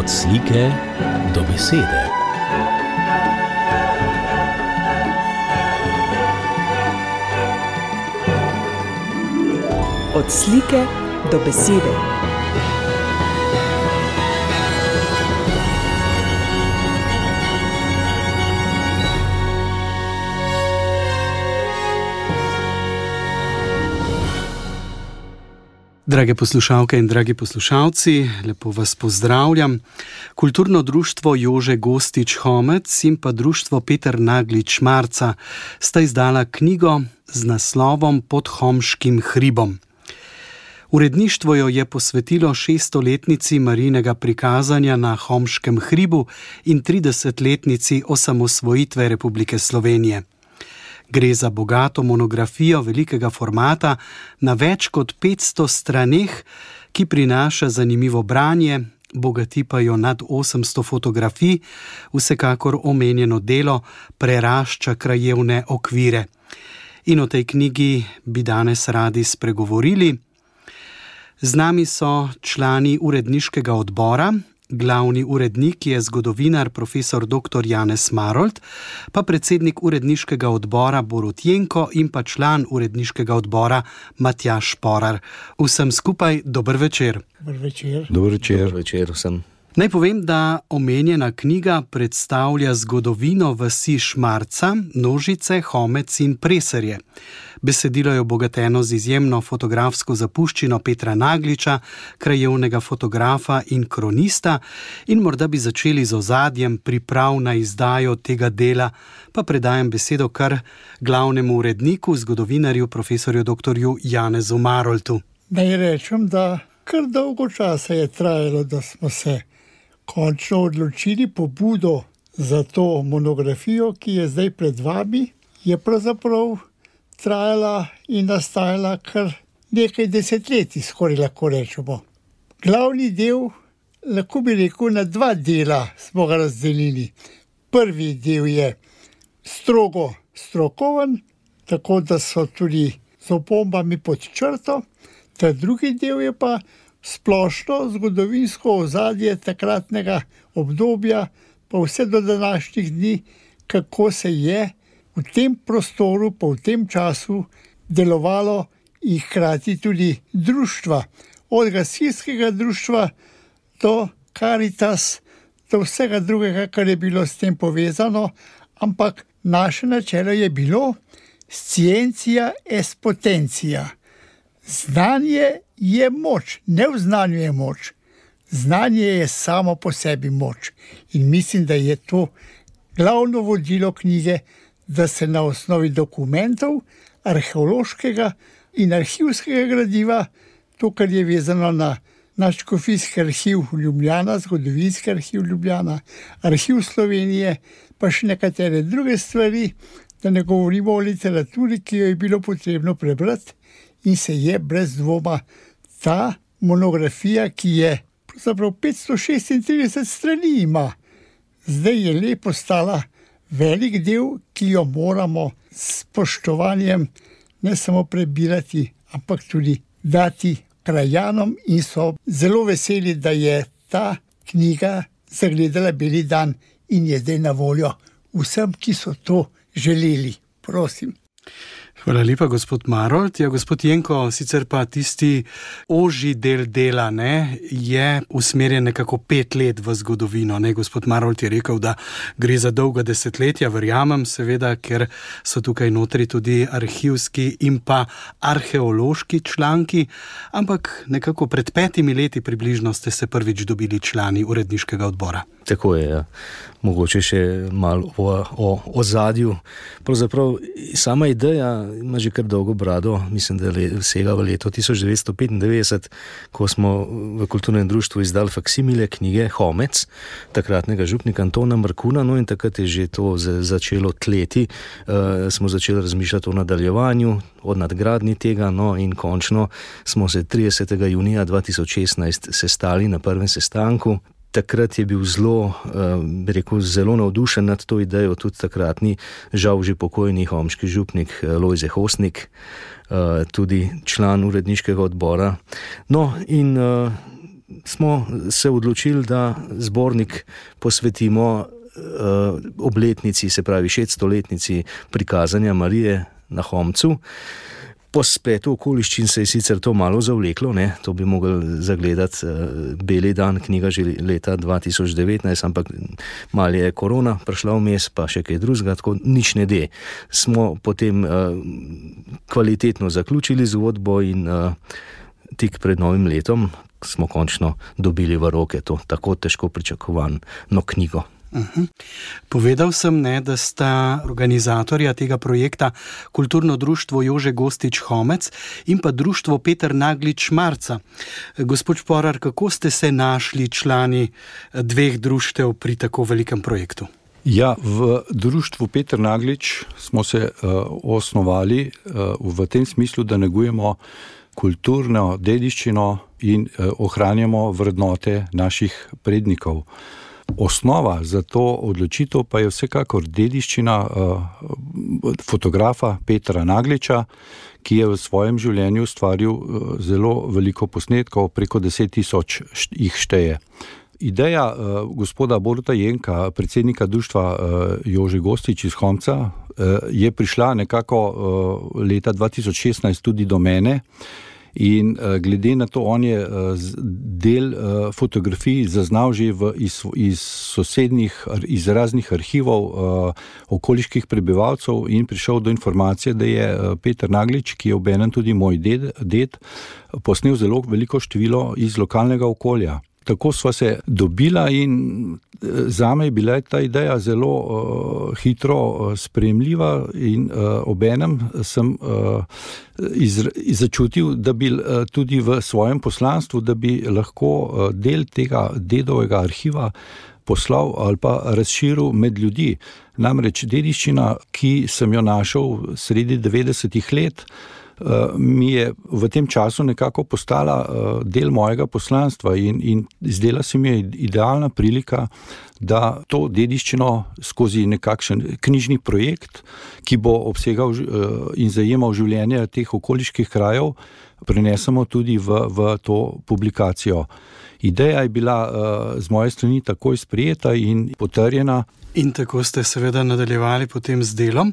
Od slike do besede. Od slike do besede. Drage poslušalke in dragi poslušalci, lepo vas pozdravljam. Kulturno društvo Jože Gostič Homec in pa društvo Peter Naglič Marca sta izdala knjigo z naslovom Pod Homškim hribom. Uredništvo jo je posvetilo šestoletnici marinega prikazanja na Homškem hribu in 30-letnici osamosvojitve Republike Slovenije. Gre za bogato monografijo velikega formata na več kot 500 straneh, ki prinaša zanimivo branje, bogati pa jo nad 800 fotografij, vsekakor omenjeno delo prerašča krajevne okvire. In o tej knjigi bi danes radi spregovorili. Z nami so člani uredniškega odbora, Glavni urednik je zgodovinar profesor dr. Janez Marold, pa predsednik uredniškega odbora Borut Jenko in pa član uredniškega odbora Matjaš Porar. Vsem skupaj dober večer. Dober večer. Dober večer. Dober večer vsem. Naj povem, da omenjena knjiga predstavlja zgodovino vasi Šmarca, Nožice, Homec in Preserje. Besedilo je obogateno z izjemno fotografsko zapuščino Petra Nagliča, krajevnega fotografa in kronista, in morda bi začeli z ozadjem priprav na izdajo tega dela, pa predajam besedo kar glavnemu uredniku, zgodovinarju, profesorju dr. Janezu Maroltu. Naj rečem, da kar dolgo časa je trajalo, da smo se končno odločili pobudo za to monografijo, ki je zdaj pred vami, je pravzaprav trajala in nastajala kar nekaj desetletij, skoraj lahko rečemo. Glavni del, lahko bi rekel, na dva dela smo ga razdelili. Prvi del je strogo strokoven, tako da so tudi z opombami pod črto, ta drugi del je pa splošno zgodovinsko ozadje takratnega obdobja, pa vse do današnjih dni, kako se je v tem prostoru, pa v tem času delovalo in hkrati tudi društva, od gasilskega društva do Karitas, do vsega drugega, kar je bilo s tem povezano, ampak naše načelo je bilo sciencija es potencija. Znanje je moč, ne v znanju je moč. Znanje je samo po sebi moč. In mislim, da je to glavno vodilo knjige, da se na osnovi dokumentov, arheološkega in arhivskega gradiva, to, kar je vezano na naš kofijski arhiv Ljubljana, zgodovinski arhiv Ljubljana, arhiv Slovenije, pa še nekatere druge stvari, da ne govorimo o literaturi, ki jo je bilo potrebno prebrati in se je brez dvoma ta monografija, ki je pravzaprav 536 strani ima, zdaj je lepo stala velik del, ki jo moramo s spoštovanjem ne samo prebirati, ampak tudi dati krajanom in so zelo veseli, da je ta knjiga zagledala beli dan in je zdaj na voljo vsem, ki so to želeli. Prosim. Hvala lepa, gospod Marold. Ja, gospod Jenko, sicer pa tisti oži del dela ne, je usmerjen nekako pet let v zgodovino. Ne. Gospod Marold je rekel, da gre za dolga desetletja, verjamem, seveda, ker so tukaj notri tudi arhivski in pa arheološki članki. Ampak nekako pred petimi leti približno ste se prvič dobili člani uredniškega odbora. Tako je, ja. mogoče še malo o ozadju. Pravzaprav sama ideja ima že kar dolgo brado, mislim, da je vsega v letu 1995, ko smo v kulturnem društvu izdali faksimile knjige Homec, takratnega župnika Antona Markuna, no in takrat je že to začelo tleti, uh, smo začeli razmišljati o nadaljevanju, o nadgradni tega, no in končno smo se 30. junija 2016 sestali na prvem sestanku. Takrat je bil zelo, eh, rekel, zelo navdušen nad to idejo, tudi takratni, žal že pokojni homški župnik eh, Lojze Hosnik, eh, tudi član uredniškega odbora. No, in smo se odločili, da zbornik posvetimo obletnici, se pravi 600-letnici prikazanja Marije na Homcu. Po spletu okoliščin se je sicer to malo zavleklo, ne? to bi mogli zagledati uh, Beli dan, knjiga že leta 2019, ampak malo je korona prišla vmes, pa še kaj drugega, tako nič ne de. Smo potem uh, kvalitetno zaključili zgodbo in uh, tik pred novim letom smo končno dobili v roke to tako težko pričakovano knjigo. Uh -huh. Povedal sem, ne, da sta organizatorja tega projekta Kulturno društvo Jože Gostič Homec in pa društvo Peter Naglič Marca. Gospod Šporar, kako ste se našli člani dveh društev pri tako velikem projektu? Ja, v društvu Peter Naglič smo se uh, osnovali uh, v tem smislu, da negujemo kulturno dediščino in uh, ohranjamo vrednote naših prednikov. Uh, Osnova za to odločitev pa je vsekakor dediščina uh, fotografa Petra Nagliča, ki je v svojem življenju ustvaril uh, zelo veliko posnetkov, preko deset tisoč jih šteje. Ideja uh, gospoda Boruta Jenka, predsednika društva uh, Jože Gostič iz Homca, uh, je prišla nekako uh, leta 2016 tudi do mene. In uh, glede na to, on je uh, del uh, fotografij zaznal že v, iz, iz sosednjih, iz raznih arhivov uh, okoliških prebivalcev in prišel do informacije, da je uh, Peter Naglič, ki je obenem tudi moj ded, ded, posnel zelo veliko število iz lokalnega okolja. Tako smo se dobila in za me je bila ta ideja zelo uh, hitro uh, sprejemljiva in uh, obenem sem uh, začutil, da bi uh, tudi v svojem poslanstvu, da bi lahko uh, del tega dedovega arhiva poslal ali pa razširil med ljudi. Namreč dediščina, ki sem jo našel sredi 90-ih let, Eh, mi je v tem času nekako postala eh, del mojega poslanstva in, in zdela se mi je idealna prilika, da to dediščino skozi nekakšen knjižni projekt, ki bo obsegal eh, in zajemal življenje teh okoliških krajev, prenesemo tudi v, v to publikacijo. Ideja je bila z moje strani takoj sprijeta in potrjena. In tako ste seveda nadaljevali potem z delom.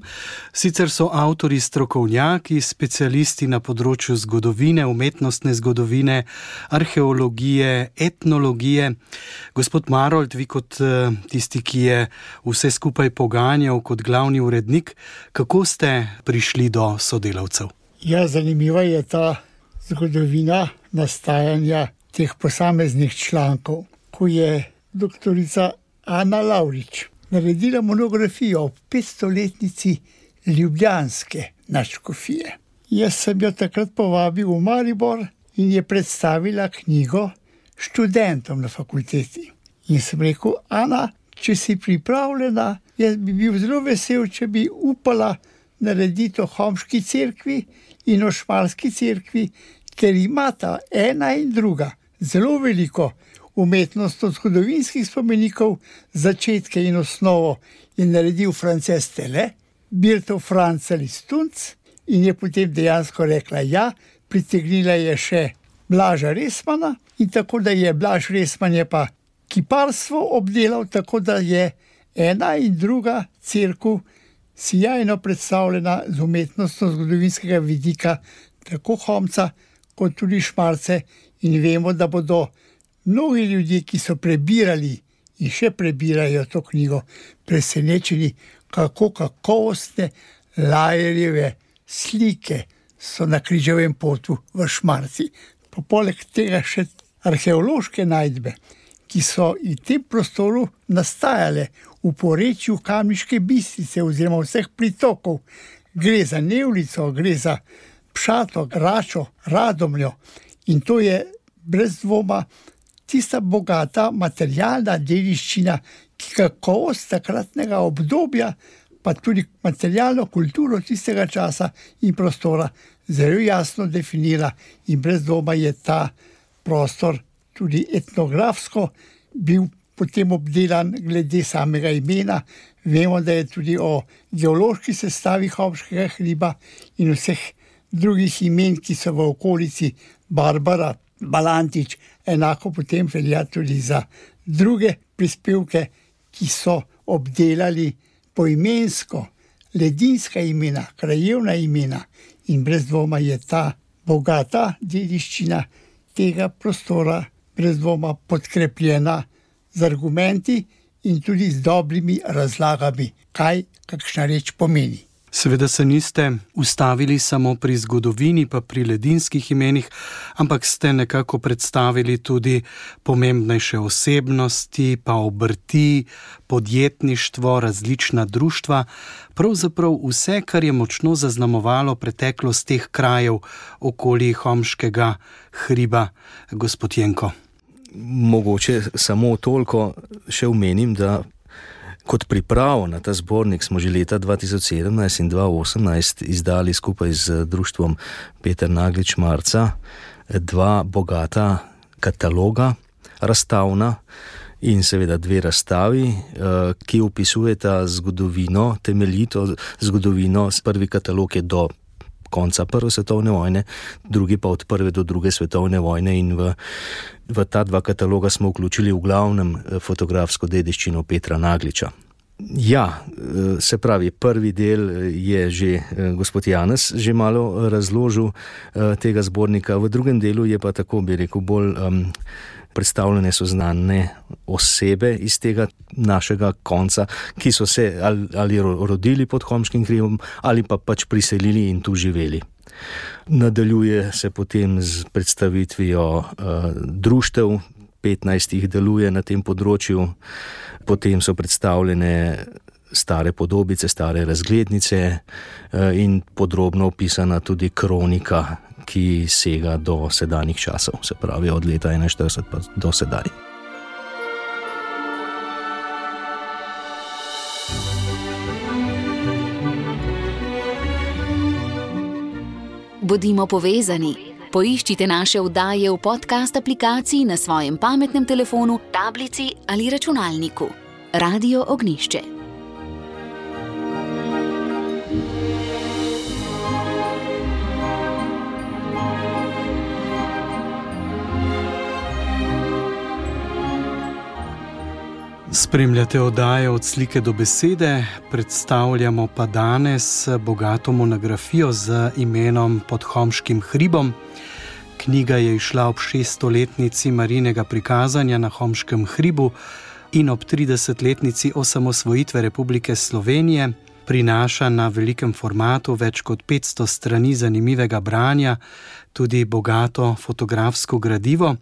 Sicer so avtori strokovnjaki, specialisti na področju zgodovine, umetnostne zgodovine, arheologije, etnologije. Gospod Marold, vi kot eh, tisti, ki je vse skupaj poganjal kot glavni urednik, kako ste prišli do sodelavcev? Ja, zanimiva je ta zgodovina nastajanja teh posameznih člankov, ko je doktorica Ana Laurič naredila monografijo o 500-letnici Ljubljanske naškofije. Jaz sem jo takrat povabil v Maribor in je predstavila knjigo študentom na fakulteti. In sem rekel, Ana, če si pripravljena, jaz bi bil zelo vesel, če bi upala narediti o Homški cerkvi in o Šmarski cerkvi, ker imata ena in druga zelo veliko umetnost od zgodovinskih spomenikov, začetke in osnovo je naredil Frances Tele, Birto Franc ali Stunc in je potem dejansko rekla ja, pritegnila je še Blaža Resmana in tako da je Blaž Resman je pa kiparstvo obdelal, tako da je ena in druga crkva sjajno predstavljena z umetnostno zgodovinskega vidika, tako Homca kot tudi Šmarce in vemo, da bodo mnogi ljudje, ki so prebirali in še prebirajo to knjigo, presenečeni, kako kakovostne lajerjeve slike so na križovem potu v Šmarci. Pa poleg tega še arheološke najdbe, ki so v tem prostoru nastajale v porečju Kamniške bistrice oziroma vseh pritokov. Gre za Nevlico, gre za Pšato, Gračo, Radomljo in to je brez dvoma tista bogata materialna dediščina, ki kakovost takratnega obdobja, pa tudi materialno kulturo tistega časa in prostora zelo jasno definira, in brez dvoma je ta prostor tudi etnografsko bil potem obdelan, glede samega imena. Vemo, da je tudi o geološki sestavi Hopškega hriba in vseh drugih imen, ki so v okolici Barbara, Balantič, enako potem velja tudi za druge prispevke, ki so obdelali poimensko ledinska imena, krajevna imena in brez dvoma je ta bogata dediščina tega prostora, brez dvoma podkrepljena z argumenti in tudi z dobrimi razlagami, kaj kakšna reč pomeni. Seveda se niste ustavili samo pri zgodovini, pa pri ledinskih imenih, ampak ste nekako predstavili tudi pomembnejše osebnosti, pa obrti, podjetništvo, različna društva, pravzaprav vse, kar je močno zaznamovalo preteklost teh krajev okoli Homškega hriba, gospod Jenko. Mogoče samo toliko še omenim, da Kot pripravo na ta zbornik smo že leta 2017 in 2018 izdali skupaj z društvom Peter Naglič Marca dva bogata kataloga, razstavna in seveda dve razstavi, eh, ki opisujeta zgodovino, temeljito zgodovino. Prvi katalog je do konca Prve svetovne vojne, drugi pa od Prve do Druge svetovne vojne in v, v ta dva kataloga smo vključili v glavnem eh, fotografsko dediščino Petra Nagliča. Ja, eh, se pravi, prvi del eh, je že gospod Janes že malo razložil tega zbornika, v drugem delu je pa tako, bi rekel, bolj um, predstavljene so znane osebe iz tega našega konca, ki so se ali, ali rodili pod Homskim krivom ali pa pač priselili in tu živeli. Nadaljuje se potem z predstavitvijo uh, društev, 15 jih deluje na tem področju, potem so predstavljene stare podobice, stare razglednice uh, in podrobno opisana tudi kronika, ki sega do sedanjih časov, se pravi od leta 41 do sedaj. Bodimo povezani. Poiščite naše vdaje v podcast aplikaciji na svojem pametnem telefonu, tablici ali računalniku. Radio Ognišče. Spremljate oddaje od slike do besede, predstavljamo pa danes bogato monografijo z imenom Pod Homškim hribom. Knjiga je išla ob 600-letnici marinega prikazanja na Homškem hribu in ob 30-letnici osamosvojitve Republike Slovenije. Prinaša na velikem formatu več kot 500 strani zanimivega branja, tudi bogato fotografsko gradivo.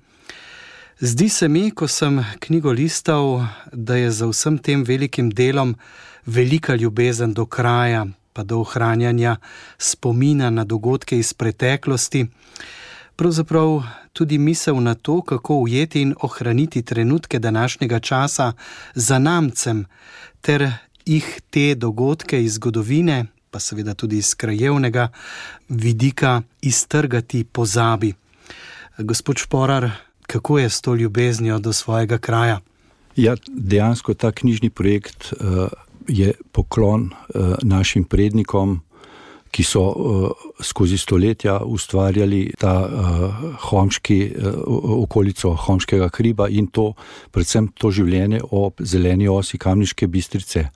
Zdi se mi, ko sem knjigo listal, da je za vsem tem velikim delom velika ljubezen do kraja, pa do ohranjanja spomina na dogodke iz preteklosti. Pravzaprav tudi misel na to, kako ujeti in ohraniti trenutke današnjega časa za namcem, ter jih te dogodke iz zgodovine, pa seveda tudi iz krajevnega vidika, iztrgati pozabi. Gospod Šporar, kako je s to ljubeznijo do svojega kraja? Ja, dejansko ta knjižni projekt uh, je poklon uh, našim prednikom, ki so uh, skozi stoletja ustvarjali ta uh, homški, uh, okolico Homškega hriba in to, predvsem to življenje ob zeleni osi Kamniške bistrice.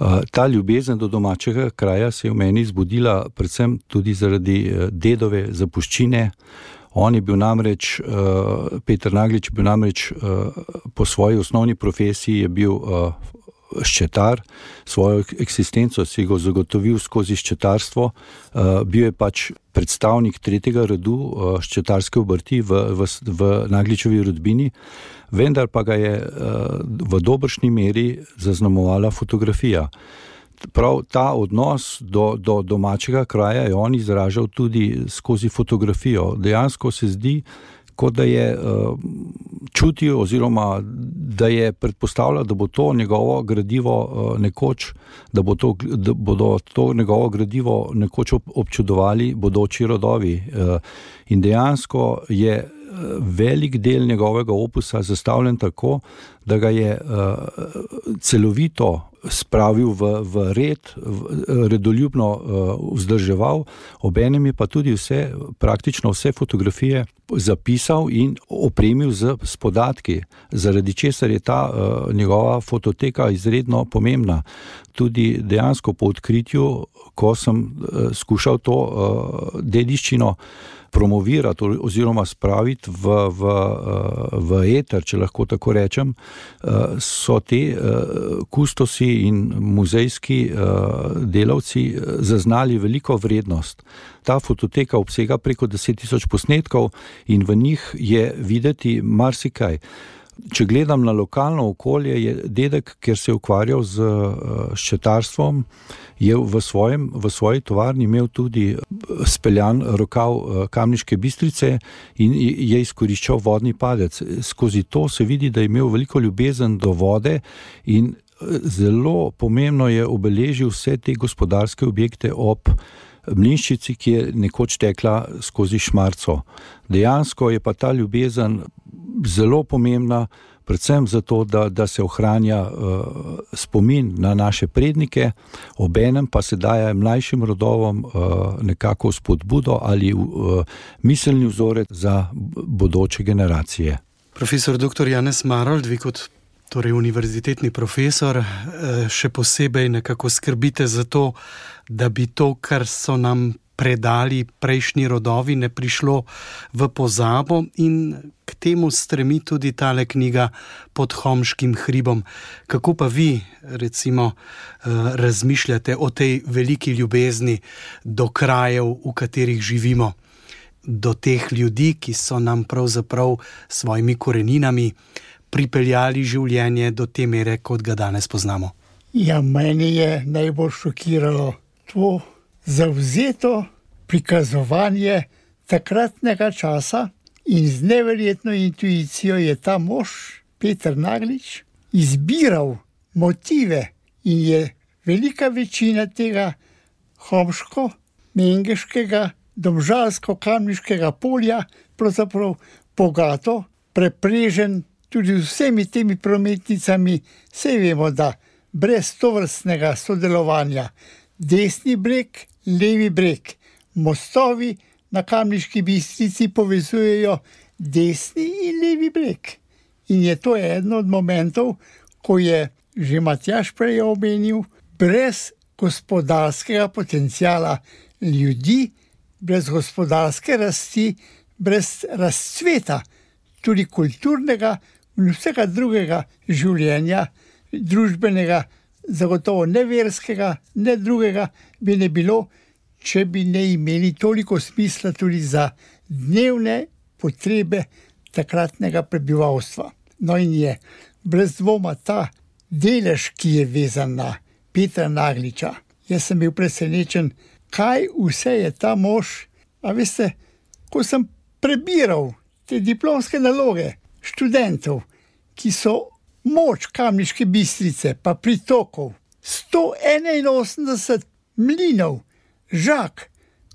Uh, ta ljubezen do domačega kraja se je v meni zbudila predvsem tudi zaradi uh, dedove zapuščine. On je bil namreč, uh, Peter Naglič, bil namreč uh, po svoji osnovni profesiji bil uh, ščetar, svojo eksistenco si ga zagotovil skozi ščetarstvo, uh, bil je pač predstavnik tretjega rodu uh, ščetarske obrti v, v, v Nagličevi rodbini, vendar pa ga je uh, v dobršni meri zaznamovala fotografija. Prav ta odnos do, do domačega kraja je on izražal tudi skozi fotografijo. Dejansko se zdi, kot da je uh, čutil, oziroma da je predpostavljal, da bo to njegovo gradivo uh, nekoč, da, bo to, da bodo to njegovo gradivo nekoč občudovali bodoči rodovi. Uh, in dejansko je velik del njegovega opusa zastavljen tako, da ga je uh, celovito spravil v, v red, v, redoljubno uh, vzdrževal, obenem je pa tudi vse, praktično vse fotografije zapisal in opremil z, z podatki, zaradi česar je ta uh, njegova fototeka izredno pomembna. Tudi dejansko po odkritju, ko sem uh, skušal to uh, dediščino promovirati oziroma spraviti v, v, v eter, če lahko tako rečem, so te kustosi in muzejski delavci zaznali veliko vrednost ta fototeka obsega preko 10.000 posnetkov in v njih je videti marsikaj. Če gledam na lokalno okolje, je dedek, ker se je ukvarjal z uh, ščetarstvom, je v, svojem, v svoji tovarni imel tudi eh, speljan rokav uh, kamniške bistrice in je izkoriščal vodni padec. Skozi to se vidi, da je imel veliko ljubezen do vode in zelo pomembno je obeležil vse te gospodarske objekte ob mlinščici, ki je nekoč tekla skozi šmarco. Dejansko je pa ta ljubezen zelo pomembna, predvsem zato, da, da se ohranja uh, spomin na naše prednike, obenem pa se daje mlajšim rodovom uh, nekako spodbudo ali uh, miselni vzorec za bodoče generacije. Profesor dr. Janes Marold, vi kot torej univerzitetni profesor, še posebej nekako skrbite za to, da bi to, kar so nam predali prejšnji rodovi, ne prišlo v pozabo, in k temu stremi tudi tale knjiga pod Homškim hribom. Kako pa vi, recimo, eh, razmišljate o tej veliki ljubezni do krajev, v katerih živimo? Do teh ljudi, ki so nam pravzaprav s svojimi koreninami pripeljali življenje do te mere, kot ga danes poznamo. Ja, meni je najbolj šokiralo, to zauzeto prikazovanje takratnega časa in z neverjetno intuicijo je ta mož, Petr Naglič, izbiral motive in je velika večina tega homško, mengeškega, domžalsko-kamniškega polja pravzaprav bogato, preprežen tudi z vsemi temi prometnicami, vse vemo, da brez tovrstnega sodelovanja desni breg, levi breg. Mostovi na kamniški bistrici povezujejo desni in levi breg. In je to eden od momentov, ko je že Matjaš prej omenil, brez gospodarskega potencijala ljudi, brez gospodarske rasti, brez razcveta, tudi kulturnega in vsega drugega življenja, družbenega zagotovo ne verskega, ne drugega, bi ne bilo, če bi ne imeli toliko smisla tudi za dnevne potrebe takratnega prebivalstva. No, in je brez dvoma ta delež, ki je vezan na Petra Nagliča. Jaz sem bil presenečen, kaj vse je ta mož. A veste, ko sem prebiral te diplomske naloge študentov, ki so moč kamniške bistrice, pa pritokov, 181 mlinov, žak,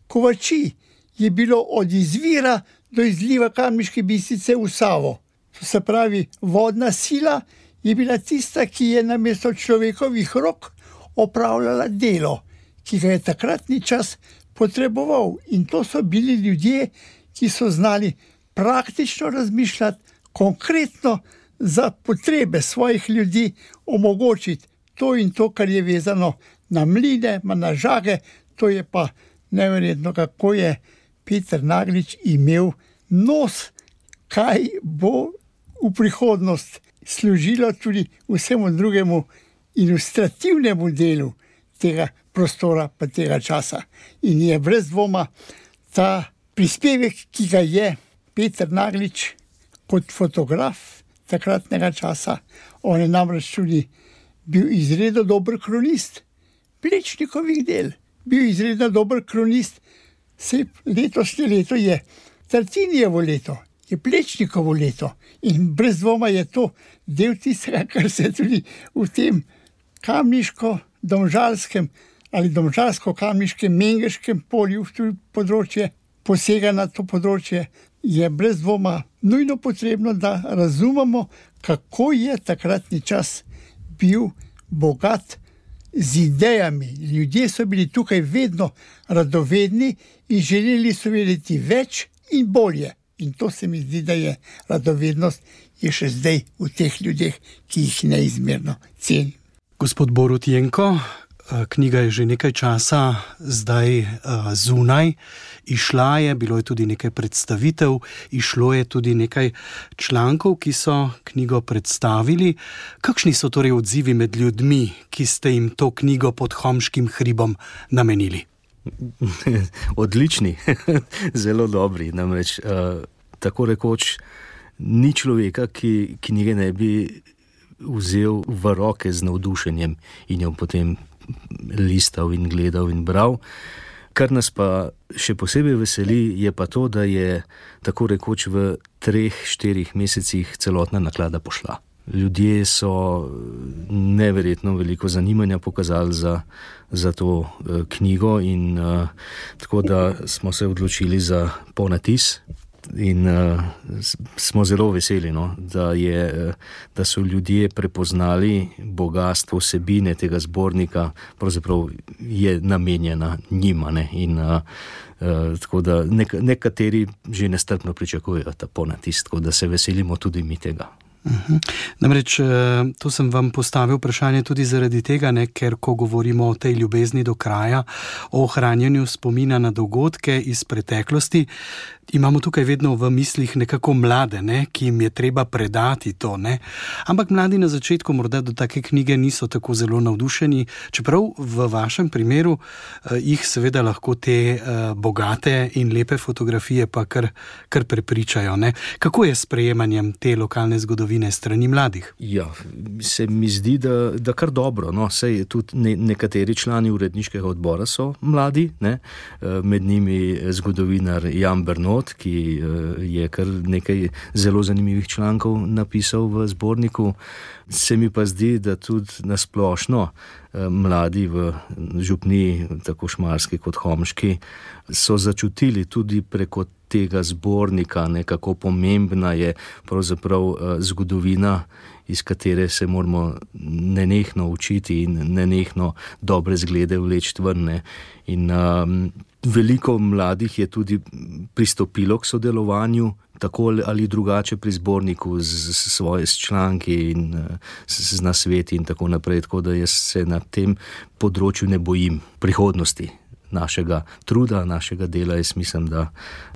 kovači je bilo od izvira do izliva kamniške bistrice v Savo. To se pravi, vodna sila je bila tista, ki je na mesto človekovih rok opravljala delo, ki ga je takratni čas potreboval. In to so bili ljudje, ki so znali praktično razmišljati, konkretno za potrebe svojih ljudi omogočiti to in to, kar je vezano na mline, na žage. To je pa neverjetno, kako je Peter Naglič imel nos, kaj bo v prihodnost služilo tudi vsemu drugemu ilustrativnemu delu tega prostora, pa tega časa. In je brez dvoma ta prispevek, ki ga je Peter Naglič kot fotograf takratnega časa. On je namreč tudi bil izredno dober kronist, plečnikovih del, bil izredno dober kronist. Vse letošnje leto je Tartinijevo leto, je plečnikovo leto in brez dvoma je to del tistega, kar se tudi v tem kamniško-domžalskem ali domžalsko-kamniškem, mengeškem polju, tudi področje posega na to področje, je brez dvoma nujno potrebno, da razumemo, kako je takratni čas bil bogat z idejami. Ljudje so bili tukaj vedno radovedni in želeli so vedeti več in bolje. In to se mi zdi, da je radovednost je še zdaj v teh ljudeh, ki jih neizmerno cenim. Gospod Borut Jenko, knjiga je že nekaj časa zdaj uh, zunaj, išla je, bilo je tudi nekaj predstavitev, išlo je tudi nekaj člankov, ki so knjigo predstavili. Kakšni so torej odzivi med ljudmi, ki ste jim to knjigo pod Homškim hribom namenili? Odlični, zelo dobri. Namreč, uh, tako rekoč, ni človeka, ki knjige ne bi vzel v roke z navdušenjem in jo potem listal in gledal in bral. Kar nas pa še posebej veseli, je pa to, da je tako rekoč v treh, štirih mesecih celotna naklada pošla. Ljudje so neverjetno veliko zanimanja pokazali za, za to uh, knjigo, in uh, tako da smo se odločili za ponatis. In uh, smo zelo veseli, no, da, je, uh, da so ljudje prepoznali bogatstvo vsebine tega zbornika, pravzaprav je namenjena njima. Ne, in, uh, uh, tako da nek, nekateri že nestrpno pričakujejo ta ponatis, tako da se veselimo tudi mi tega. Uhum. Namreč eh, to sem vam postavil vprašanje tudi zaradi tega, ne, ker ko govorimo o tej ljubezni do kraja, o ohranjanju spomina na dogodke iz preteklosti, imamo tukaj vedno v mislih nekako mlade, ne, ki jim je treba predati to. Ne. Ampak mladi na začetku morda do take knjige niso tako zelo navdušeni, čeprav v vašem primeru eh, jih seveda lahko te eh, bogate in lepe fotografije pa kar, kar prepričajo. Ne. Kako je s prejemanjem te lokalne zgodovine strani mladih? Ja, se mi zdi, da, da kar dobro. No. Sej tudi ne, nekateri člani uredniškega odbora so mladi, ne. Eh, med njimi zgodovinar Jan Brno not, ki eh, je kar nekaj zelo zanimivih člankov napisal v zborniku. Se mi pa zdi, da tudi nasplošno eh, mladi v župni, tako šmarski kot homški, so začutili tudi preko tega zbornika, ne, kako pomembna je pravzaprav eh, zgodovina, iz katere se moramo nenehno učiti in nenehno dobre zglede vleči vrne. In um, veliko mladih je tudi pristopilo k sodelovanju, tako ali drugače pri zborniku, z, z svoje članki in z, z nasveti in tako naprej. Tako da jaz se na tem področju ne bojim prihodnosti. Našega truda, našega dela, jaz mislim, da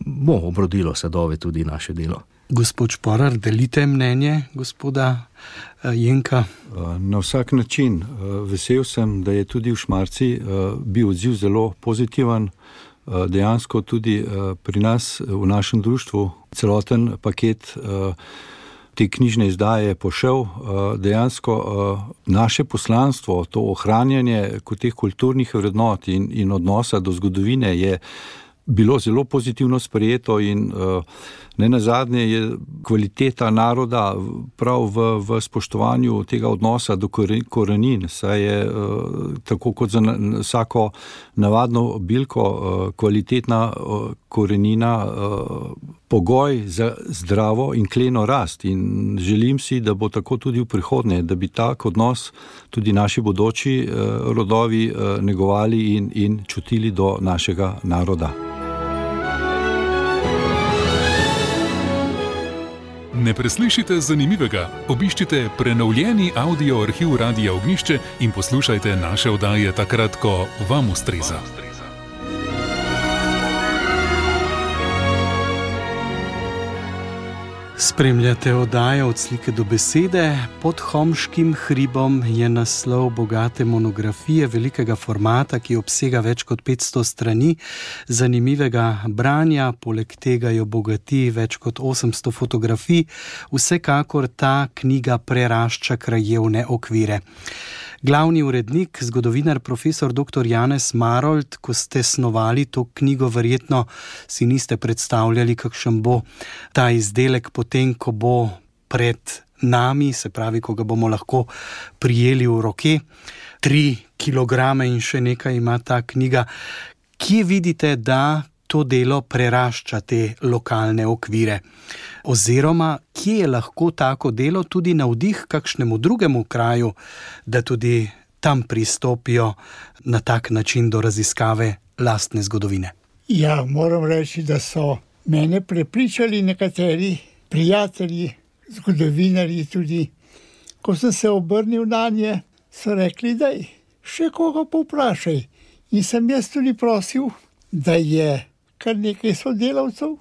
bo obrodilo sadove tudi naše delo. Gospod Šporar, delite mnenje gospoda eh, Jenka? Eh, na vsak način. Eh, vesel sem, da je tudi v Šmarci bil odziv zelo pozitiven. Dejansko tudi pri nas, v našem društvu, celoten paket te knjižne izdaje je pošel. Dejansko naše poslanstvo, to ohranjanje teh kulturnih vrednot in, in odnosa do zgodovine je bilo zelo pozitivno sprejeto in uh, ne na zadnje je kvaliteta naroda prav v, v spoštovanju tega odnosa do korenin, saj je uh, tako kot za vsako navadno bilko uh, kvalitetna uh, korenina pogoj za zdravo in kleno rast in želim si, da bo tako tudi v prihodnje, da bi tak odnos tudi naši bodoči rodovi negovali in, in čutili do našega naroda. Ne preslišite zanimivega, obiščite prenovljeni audio arhiv Radia Ognišče in poslušajte naše oddaje takrat, ko vam ustreza. Spremljate oddajo od slike do besede. Pod Homškim hribom je naslov bogate monografije velikega formata, ki obsega več kot 500 strani zanimivega branja, poleg tega jo bogati več kot 800 fotografij. Vsekakor ta knjiga prerašča krajevne okvire. Glavni urednik, zgodovinar, profesor dr. Janez Marold, ko ste snovali to knjigo, verjetno si niste predstavljali, kakšen bo ta izdelek, potem, ko bo pred nami, se pravi, ko ga bomo lahko prijeli v roke. Tri kilograme in še nekaj ima ta knjiga. Kje vidite, da to delo prerašča te lokalne okvire? Oziroma, kje je lahko tako delo tudi navdih kakšnemu drugemu kraju, da tudi tam pristopijo na tak način do raziskave lastne zgodovine? Ja, moram reči, da so mene prepričali nekateri prijatelji, zgodovinari tudi. Ko sem se obrnil na nje, so rekli, da je še koga povprašaj. In sem jaz tudi prosil, da je kar nekaj sodelavcev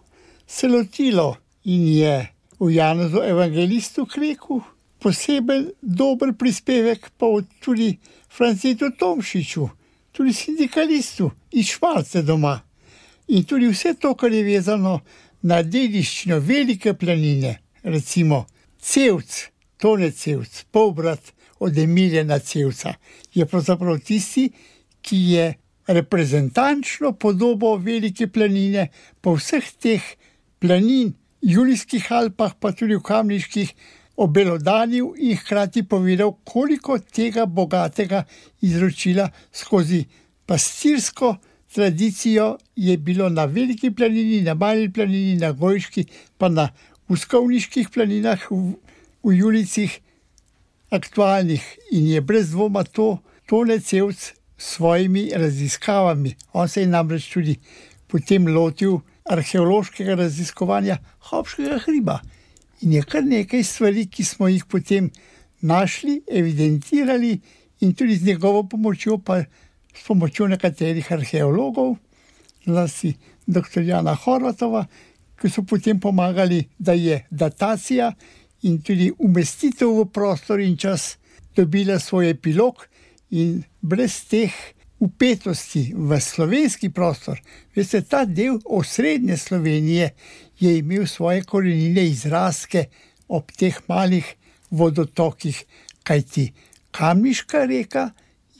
se lotilo in je v Januzu Evangelistu rekel, posebej dober prispevek pa tudi Francitu Tomšiču, tudi sindikalistu iz Švarce doma. In tudi vse to, kar je vezano na dediščino velike planine, recimo Cevc, Tone Cevc, polbrat od Emilija na Cevca, je pravzaprav tisti, ki je reprezentančno podobo velike planine po vseh teh planin, Julijskih Alpah, pa tudi v Kamniških, obelodanil in hkrati povedal, koliko tega bogatega izročila skozi pastirsko tradicijo je bilo na veliki planini, na mali planini, na gojški, pa na uskovniških planinah v, v Julicih aktualnih in je brez dvoma to tole cevc s svojimi raziskavami. On se je namreč tudi potem lotil arheološkega raziskovanja Hopškega hriba. In je kar nekaj stvari, ki smo jih potem našli, evidentirali in tudi z njegovo pomočjo pa s pomočjo nekaterih arheologov, zlasti dr. Jana Horvatova, ki so potem pomagali, da je datacija in tudi umestitev v prostor in čas dobila svoj epilog, in brez teh upetosti v slovenski prostor, veste, ta del osrednje Slovenije je imel svoje korenine izraske ob teh malih vodotokih, kajti Kamniška reka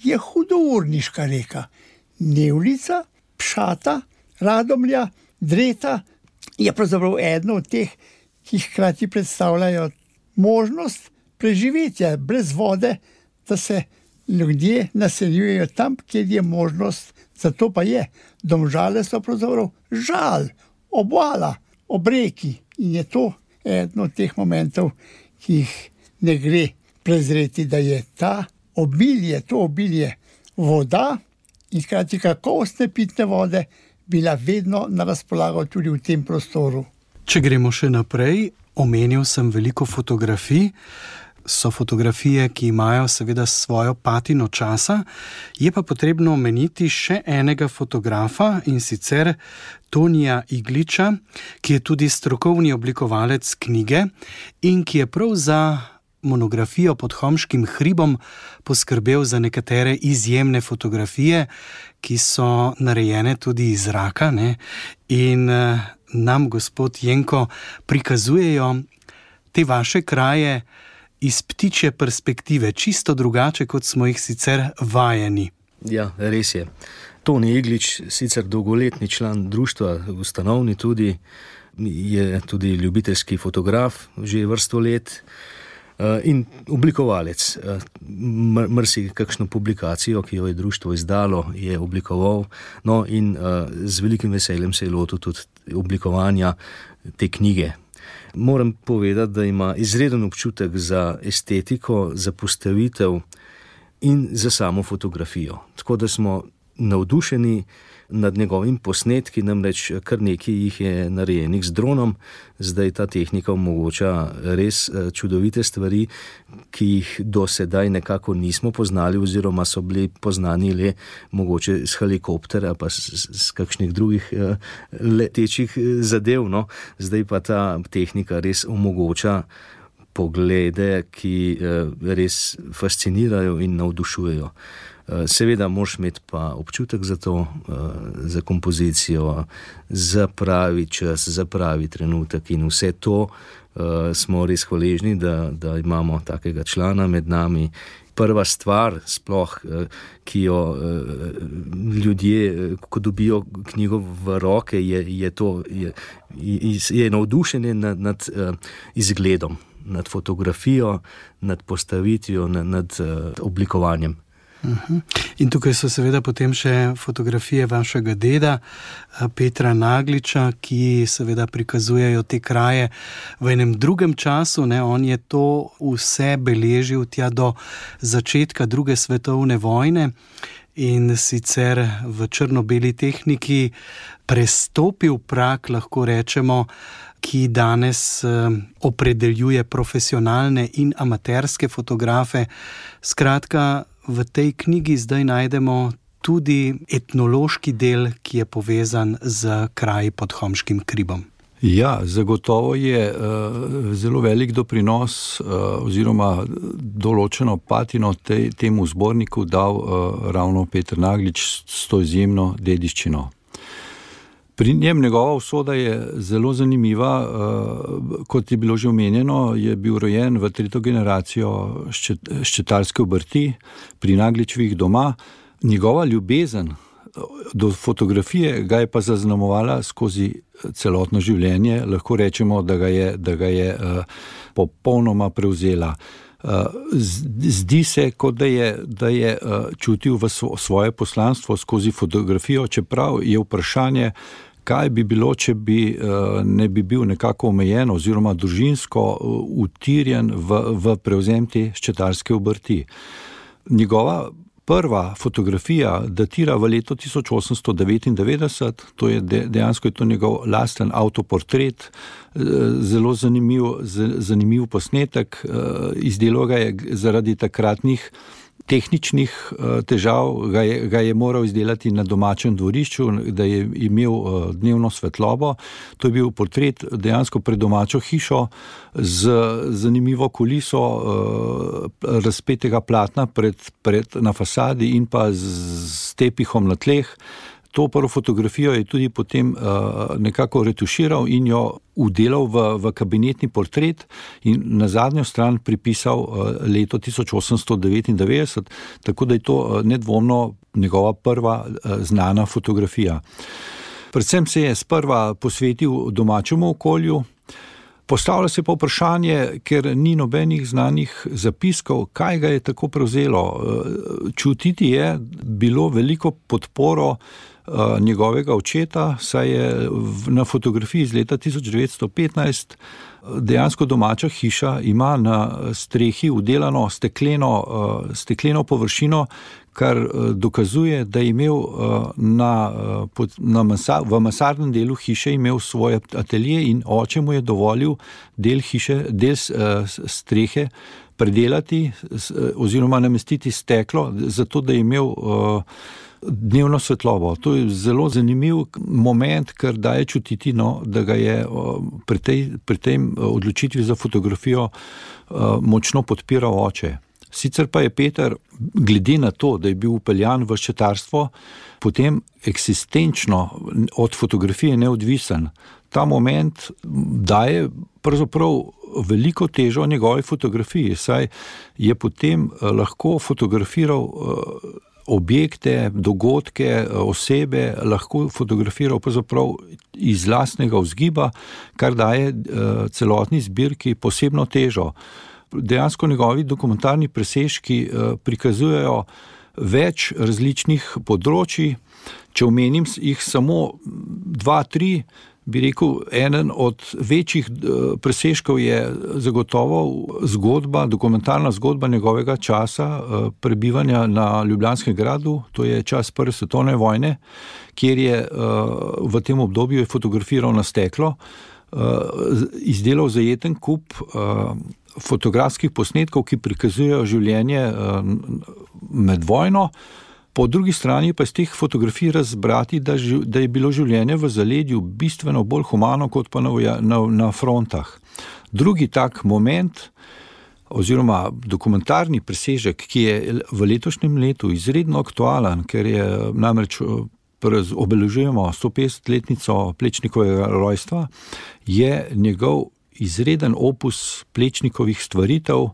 je hudourniška reka. Nevlica, Pšata, Radomlja, Dreta je pravzaprav eno od teh, ki hkrati predstavljajo možnost preživetja brez vode, da se ljudje naseljujejo tam, kjer je možnost, zato pa je. Domžale so pravzaprav žal, obala, obreki in je to eno od teh momentov, ki jih ne gre prezreti, da je ta obilje, to obilje voda in hkrati kakovostne pitne vode bila vedno na razpolago tudi v tem prostoru. Če gremo še naprej, omenil sem veliko fotografij. So fotografije, ki imajo seveda svojo patino časa, je pa potrebno omeniti še enega fotografa in sicer Tonija Igliča, ki je tudi strokovni oblikovalec knjige in ki je prav za monografijo pod Homškim hribom poskrbel za nekatere izjemne fotografije, ki so narejene tudi iz zraka. Ne? In uh, nam, gospod Jenko, prikazujejo te vaše kraje iz ptiče perspektive, čisto drugače, kot smo jih sicer vajeni. Ja, res je. Toni Iglič, sicer dolgoletni član društva, ustanovni tudi, je tudi ljubiteljski fotograf, že vrsto let. Eh, in oblikovalec, eh, mrsi kakšno publikacijo, ki jo je društvo izdalo, je oblikoval, no in eh, z velikim veseljem se je lotil tudi oblikovanja te knjige. Moram povedati, da ima izreden občutek za estetiko, za postavitev in za samo fotografijo. Tako da smo navdušeni nad njegovim posnetki, namreč kar nekaj jih je narejenih z dronom, zdaj ta tehnika omogoča res eh, čudovite stvari, ki jih do sedaj nekako nismo poznali, oziroma so bili poznani le mogoče z helikoptera, pa z kakšnih drugih eh, letečih eh, zadev. No. Zdaj pa ta tehnika res omogoča. Poglede, ki res fascinirajo in navdušujejo. Eh, seveda, moš imeti pa občutek za to, eh, za kompozicijo, za pravi čas, za pravi trenutek in vse to eh, smo res hvaležni, da, da imamo takega člana med nami. Prva stvar, sploh, ki jo ljudje, ko dobijo knjigo v roke, je, je, to, je, je navdušenje nad, nad izgledom, nad fotografijo, nad postavitvijo, nad, nad oblikovanjem. Mhm. In tukaj so seveda potem še fotografije vašega deda, eh, Petra Nagliča, ki seveda prikazujejo te kraje v enem drugem času. Ne? On je to vse beležil tja do začetka druge svetovne vojne. in sicer v črno-beli tehniki prestopil prak, lahko rečemo, ki danes eh, opredeljuje profesionalne in amaterske fotografe. Skratka, v tej knjigi zdaj najdemo tudi etnološki del, ki je povezan z kraji pod Homškim kribom. Ja, zagotovo je uh, zelo velik doprinos uh, oziroma določeno patino te, temu zborniku dal uh, ravno Petr Naglič s to izjemno dediščino. Pri njem njegova usoda je zelo zanimiva. Uh, kot je bilo že omenjeno, je bil rojen v tretjo generacijo ščetalske obrti pri Nagličevih doma. Njegova ljubezen do fotografije ga je pa zaznamovala skozi celotno življenje, lahko rečemo, da ga je, da ga je popolnoma prevzela. Uh, zdi se, kot da je, da je uh, čutil svoje poslanstvo skozi fotografijo, čeprav je vprašanje, kaj bi bilo, če bi uh, ne bi bil nekako omejen oziroma družinsko utirjen v, v prevzem te ščetarske obrti. Njegova prva fotografija datira v leto 1899, to je dejansko je to njegov lasten avtoportret, eh, zelo zanimiv, zanimiv posnetek, eh, izdelal ga je zaradi takratnih tehničnih uh, težav, ga je, ga je moral izdelati na domačem dvorišču, da je imel uh, dnevno svetlobo. To je bil portret dejansko pred domačo hišo z zanimivo kuliso uh, razpetega platna pred, pred, na fasadi in pa z tepihom na tleh. To prvo fotografijo je tudi potem uh, nekako retuširal in jo udelal v, v kabinetni portret, in na zadnjo stran pripisal uh, leto 1899, tako da je to uh, nedvomno njegova prva uh, znana fotografija. Predvsem se je sprva posvetil domačemu okolju. Postavlja se pa vprašanje, ker ni nobenih znanih zapiskov, kaj ga je tako prevzelo. Čutiti je bilo veliko podporo njegovega očeta, saj je na fotografiji iz leta 1915 eh, dejansko domača hiša ima na strehi udelano stekleno, eh, stekleno površino, kar dokazuje, da je imel na, na masa, v masarnem delu hiše imel svoj atelje in oče mu je dovolil del hiše, del strehe predelati oziroma namestiti steklo, zato da je imel dnevno svetlobo. To je zelo zanimiv moment, ker daje čutiti, no, da ga je pri tej, pri tej odločitvi za fotografijo močno podpiral oče. Sicer pa je Peter, glede na to, da je bil upeljan v ščetarstvo, potem eksistenčno od fotografije neodvisen. Ta moment daje pravzaprav veliko težo njegovi fotografiji, saj je potem lahko fotografiral objekte, dogodke, osebe lahko fotografiral iz lastnega vzgiba, kar daje uh, celotni zbirki posebno težo. Dejansko njegovi dokumentarni presežki uh, prikazujejo več različnih področji. Če omenim jih samo dva, tri, bi rekel, eden od večjih eh, presežkov je zagotovo zgodba, dokumentarna zgodba njegovega časa eh, prebivanja na Ljubljanskem gradu, to je čas Prve svetovne vojne, kjer je eh, v tem obdobju fotografiral na steklo, izdelal zajeten kup fotografskih posnetkov, ki prikazujejo življenje med vojno. Po drugi strani pa iz teh fotografij razbrati, da, da je bilo življenje v zaledju bistveno bolj humano kot pa na, na, na frontah. Drugi tak moment, oziroma dokumentarni presežek, ki je v letošnjem letu izredno aktualen, ker je namreč obeležujemo 150-letnico Plečnikovega rojstva, je njegov izreden opus Plečnikovih stvaritev.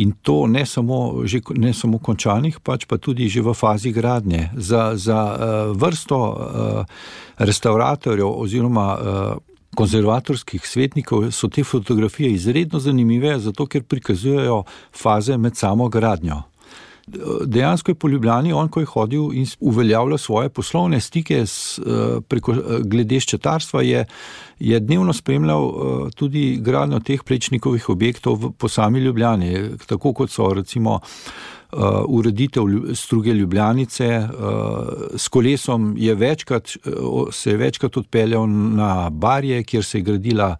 In to ne samo, že, ne samo končanih, pač pa tudi že v fazi gradnje. Za, za uh, vrsto uh, restauratorjev oziroma uh, konzervatorskih svetnikov so te fotografije izredno zanimive, zato ker prikazujejo faze med samo gradnjo. Dejansko je po Ljubljani, on, ko je hodil in uveljavljal svoje poslovne stike s, uh, preko glede ščetarstva, je, je dnevno spremljal uh, tudi gradnjo teh plečnikovih objektov po sami Ljubljani, tako kot so recimo. Uh, ureditev struge Ljubljanice, uh, s kolesom je večkrat, uh, se je večkrat odpeljal na Barje, kjer se je gradila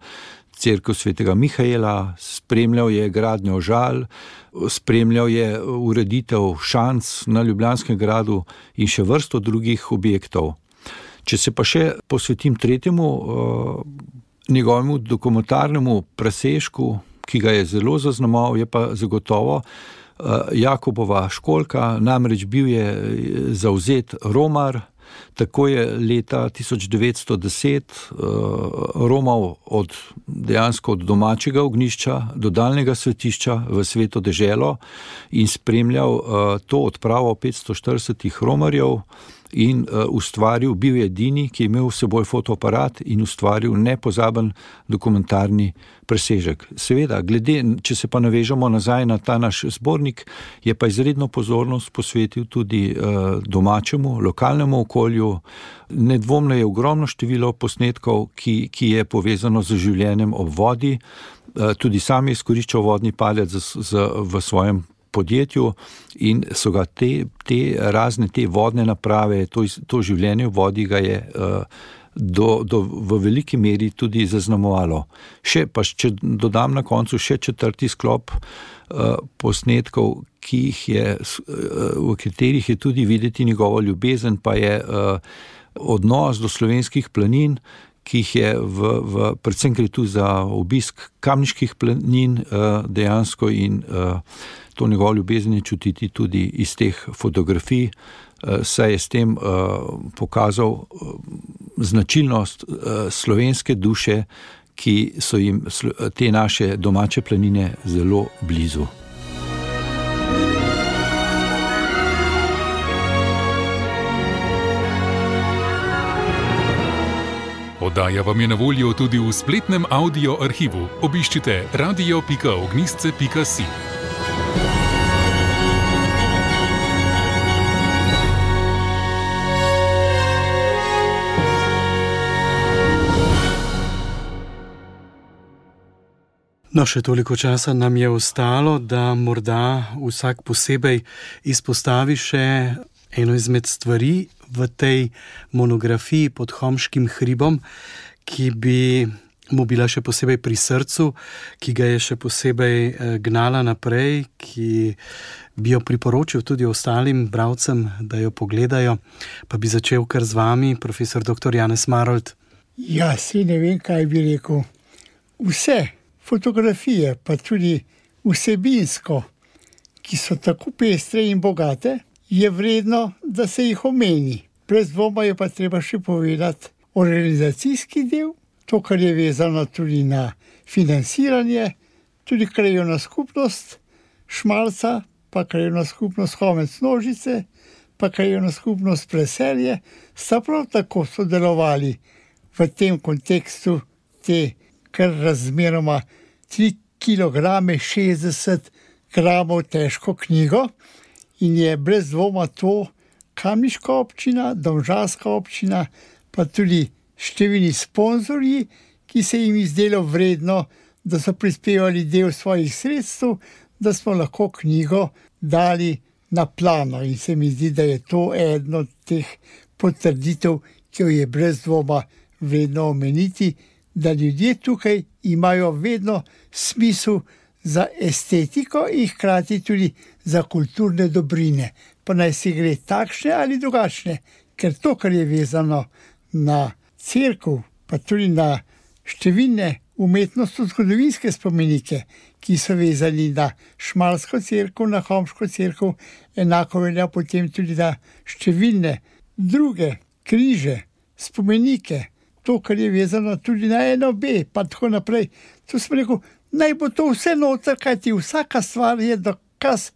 crkva svetega Mihajla, spremljal je gradnjo žal, spremljal je ureditev šanc na Ljubljanskem gradu in še vrsto drugih objektov. Če se pa še posvetim tretjemu, njegovemu dokumentarnemu presežku, ki ga je zelo zaznamoval, je pa zagotovo Jakobova školka, namreč bil je zauzet Romar. Tako je leta 1910 uh, romal od, dejansko od domačega ognišča do daljnega svetišča v sveto deželo in spremljal uh, to odpravo 540 romarjev in uh, ustvaril, bil je edini, ki je imel s seboj fotoaparat in ustvaril nepozaben dokumentarni presežek. Seveda, glede, če se pa navežemo nazaj na ta naš zbornik, je pa izredno pozornost posvetil tudi uh, domačemu, lokalnemu okolju. Nedvomno je ogromno število posnetkov, ki, ki je povezano z življenjem ob vodi. Tudi sam je izkoriščal vodni palec v svojem podjetju in so ga te, te razne te vodne naprave, to, to življenje v vodi ga je uh, do, do, v veliki meri tudi zaznamovalo. Še pa, če dodam na koncu še četrti sklop uh, posnetkov, ki je, uh, v katerih je tudi videti njegovo ljubezen, pa je uh, odnos do slovenskih planin. Ki jih je, v, v, predvsem gre tu za obisk kamniških planin, dejansko in to njegovo ljubezen je čutiti tudi iz teh fotografij, eh, saj je s tem eh, pokazal eh, značilnost slovenske duše, ki so jim te naše domače planine zelo blizu. Oddaja vam je na voljo tudi v spletnem audio arhivu. Obiščite radio.ognisce.si. No, še toliko časa nam je ostalo, da morda vsak posebej izpostavi še eno izmed stvari v tej monografiji pod Homškim hribom, ki bi mu bila še posebej pri srcu, ki ga je še posebej eh, gnala naprej, ki bi jo priporočil tudi ostalim bralcem, da jo pogledajo. Pa bi začel kar z vami, profesor dr. Janez Marold. Ja, si ne vem, kaj bi rekel. Vse fotografije, pa tudi vsebinsko, ki so tako pestre in bogate, je vredno, da se jih omeni. Brez dvoma je pa treba še povedati organizacijski del, to, kar je vezano tudi na financiranje, tudi krajovna skupnost Šmalca, pa krajovna skupnost Homec Nožice, pa krajovna skupnost Preselje, sta prav tako sodelovali v tem kontekstu te kar razmeroma 3 kg 60 gramov težko knjigo in je brez dvoma to kamniška občina, domžalska občina, pa tudi številni sponzorji, ki se jim je zdelo vredno, da so prispevali del svojih sredstev, da smo lahko knjigo dali na plano. In se mi zdi, da je to eno od teh potrditev, ki jo je brez dvoma vredno omeniti da ljudje tukaj imajo vedno smisel za estetiko in hkrati tudi za kulturne dobrine. Pa naj si gre takšne ali drugačne, ker to, kar je vezano na crkvu, pa tudi na številne umetnostno-zgodovinske spomenike, ki so vezani na Šmalsko crkvo, na Homško crkvo, enako velja potem tudi za številne druge križe, spomenike to, kar je vezano tudi na eno, pa tako naprej. Tu sem rekel, naj bo to vse noter, kajti vsaka stvar je dokaz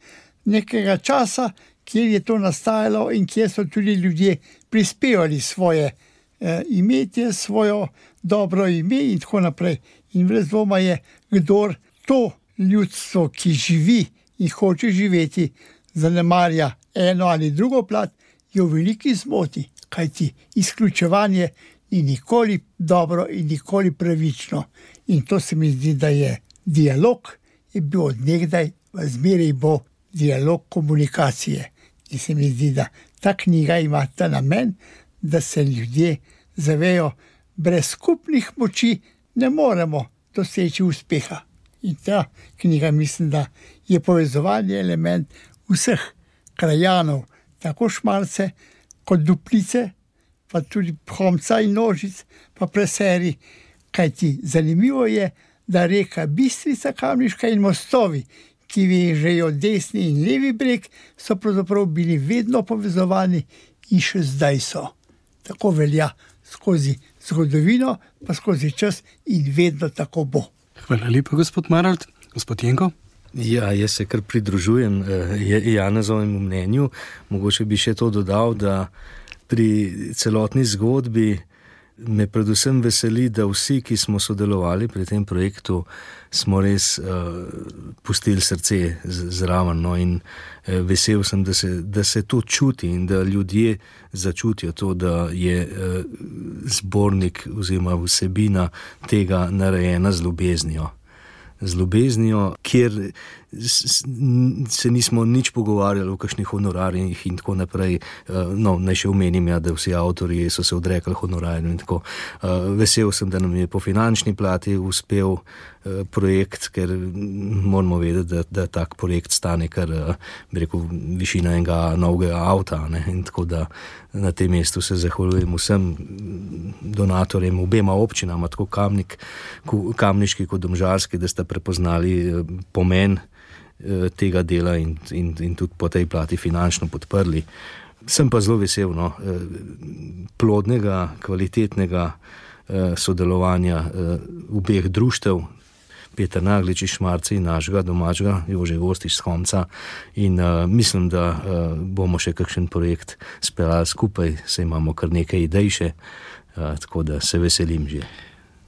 nekega časa, kjer je to nastajalo in kjer so tudi ljudje prispevali svoje eh, imetje, svojo dobro ime in tako naprej. In brez dvoma je, kdo to ljudstvo, ki živi in hoče živeti zanemarja eno ali drugo plat, je v veliki zmoti, kajti izključevanje ni nikoli dobro in nikoli pravično. In to se mi zdi, da je dialog, je bil odnegdaj, v zmeraj bo dialog komunikacije. In se mi zdi, da ta knjiga ima ta namen, da se ljudje zavejo, brez skupnih moči ne moremo doseči uspeha. In ta knjiga, mislim, da je povezovanje element vseh krajanov, tako šmalce kot duplice, pa tudi homca in nožic, pa preseri. Kaj ti zanimivo je, da reka Bistrica, Kamniška in mostovi, ki vežejo desni in levi breg, so pravzaprav bili vedno povezovani in še zdaj so. Tako velja skozi zgodovino, pa skozi čas in vedno tako bo. Hvala lepa, gospod Marald, gospod Jenko. Ja, jaz se kar pridružujem eh, Janezovemu mnenju. Mogoče bi še to dodal, da pri celotni zgodbi me predvsem veseli, da vsi, ki smo sodelovali pri tem projektu, smo res uh, pustili srce zraven. No, in uh, vesel sem, da se, da se to čuti in da ljudje začutijo to, da je uh, zbornik oziroma vsebina tega narejena z ljubeznijo z ljubeznijo, kjer se nismo nič pogovarjali o kakšnih honorarjih in tako naprej. Eh, no, naj še omenim, ja, da vsi avtori so se odrekli honorarjem. Eh, vesel sem, da nam je po finančni plati uspel eh, projekt, ker moramo vedeti, da, da tak projekt stane kar, rekel, višina enega novega avta. Ne, in tako da na tem mestu se zahvaljujem vsem donatorjem, obema občinama, tako kamnik, kamniški kot domžalski, da ste prepoznali pomen. Eh, tega dela in, in, in tudi po tej plati finančno podprli. Sem pa zelo vesel no, eh, plodnega, kvalitetnega eh, sodelovanja obeh društev, Peter Naglič iz Šmarca in našega domačega, Jože Gostiš iz Homca. In uh, mislim, da uh, bomo še kakšen projekt speljali skupaj, se imamo kar nekaj idej še, uh, tako da se veselim že.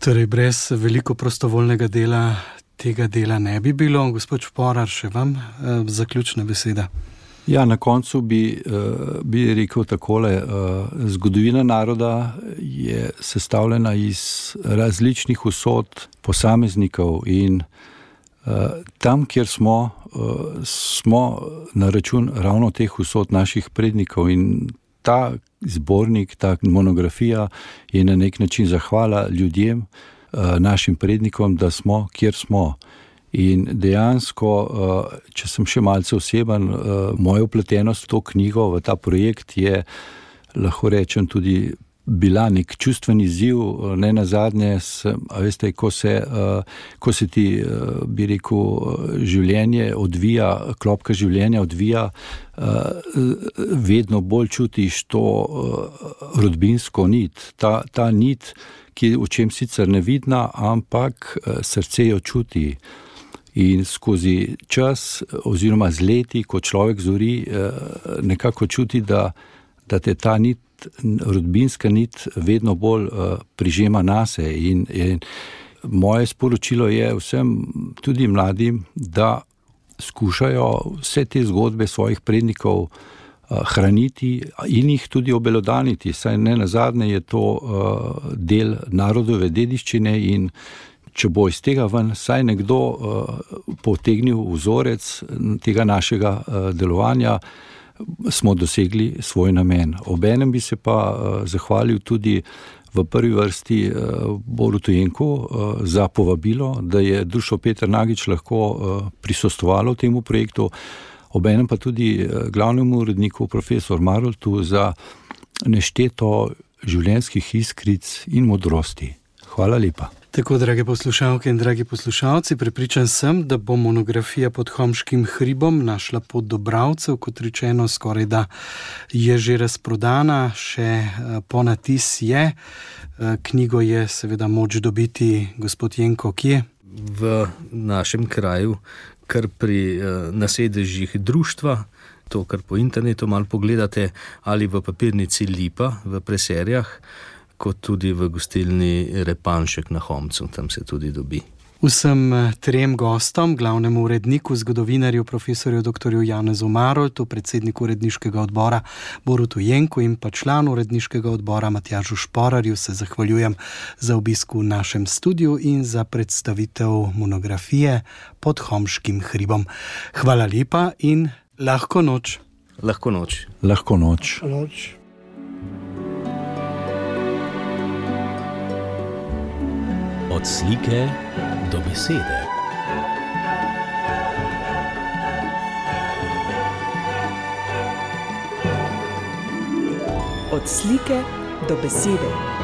Torej, brez veliko prostovoljnega dela tega dela ne bi bilo. Gospod Šporar, še vam eh, zaključna beseda. Ja, na koncu bi, uh, bi rekel takole: uh, zgodovina naroda je sestavljena iz različnih usod posameznikov, in uh, tam, kjer smo, smo na račun ravno teh usod naših prednikov. In ta zbornik, ta monografija je na nek način zahvala ljudem, Eh, našim prednikom, da smo, kjer smo. In dejansko, eh, če sem še malce oseben, eh, moja upletenost v to knjigo, v ta projekt je, lahko rečem, tudi bila nek čustveni izziv. Ne na zadnje, veste, ko se, ko se ti, bi rekel, življenje odvija, klopka življenja odvija, vedno bolj čutiš to rodbinsko nit. Ta, ta nit, ki v čem sicer nevidna, ampak eh, srce jo čuti. In skozi čas, oziroma z leti, ko človek zori, eh, nekako čuti, da, da te ta nit, rodbinska nit, vedno bolj eh, prižema na sebe. In, in moje sporočilo je vsem, tudi mladim, da skušajo vse te zgodbe svojih prednikov. Eh, hraniti in jih tudi obelodaniti, saj ne na zadnje je to uh, del narodove dediščine in če bo iz tega ven saj nekdo uh, potegnil vzorec tega našega delovanja, smo dosegli svoj namen. Obenem bi se pa zahvalil tudi v prvi vrsti Borutu Jenku za povabilo, da je Dušo Petr Nagič lahko prisostovalo temu projektu obenem pa tudi eh, glavnemu uredniku, profesor Maroltu, za nešteto življenjskih iskric in modrosti. Hvala lepa. Tako, drage poslušalke in dragi poslušalci, prepričan sem, da bo monografija pod Homškim hribom našla pot do bravcev, kot rečeno, skoraj da je že razprodana, še eh, ponatis je. Eh, knjigo je seveda moč dobiti, gospod Jenko, kje? V našem kraju, kar pri uh, nasedežih društva, to, kar po internetu malo pogledate, ali v papirnici Lipa v preserjah, kot tudi v gostilni Repanšek na Homcu, tam se tudi dobi. Vsem eh, trem gostom, glavnemu uredniku, zgodovinarju, profesorju dr. Janezu Maroltu, predsedniku uredniškega odbora Borutu Jenku in pa članu uredniškega odbora Matjažu Šporarju, se zahvaljujem za obisk v našem studiu in za predstavitev monografije pod Homškim hribom. Hvala lepa in lahko noč. Lahko noč. Lahko noč. Noč. Od slike do besede. Od slike do besede.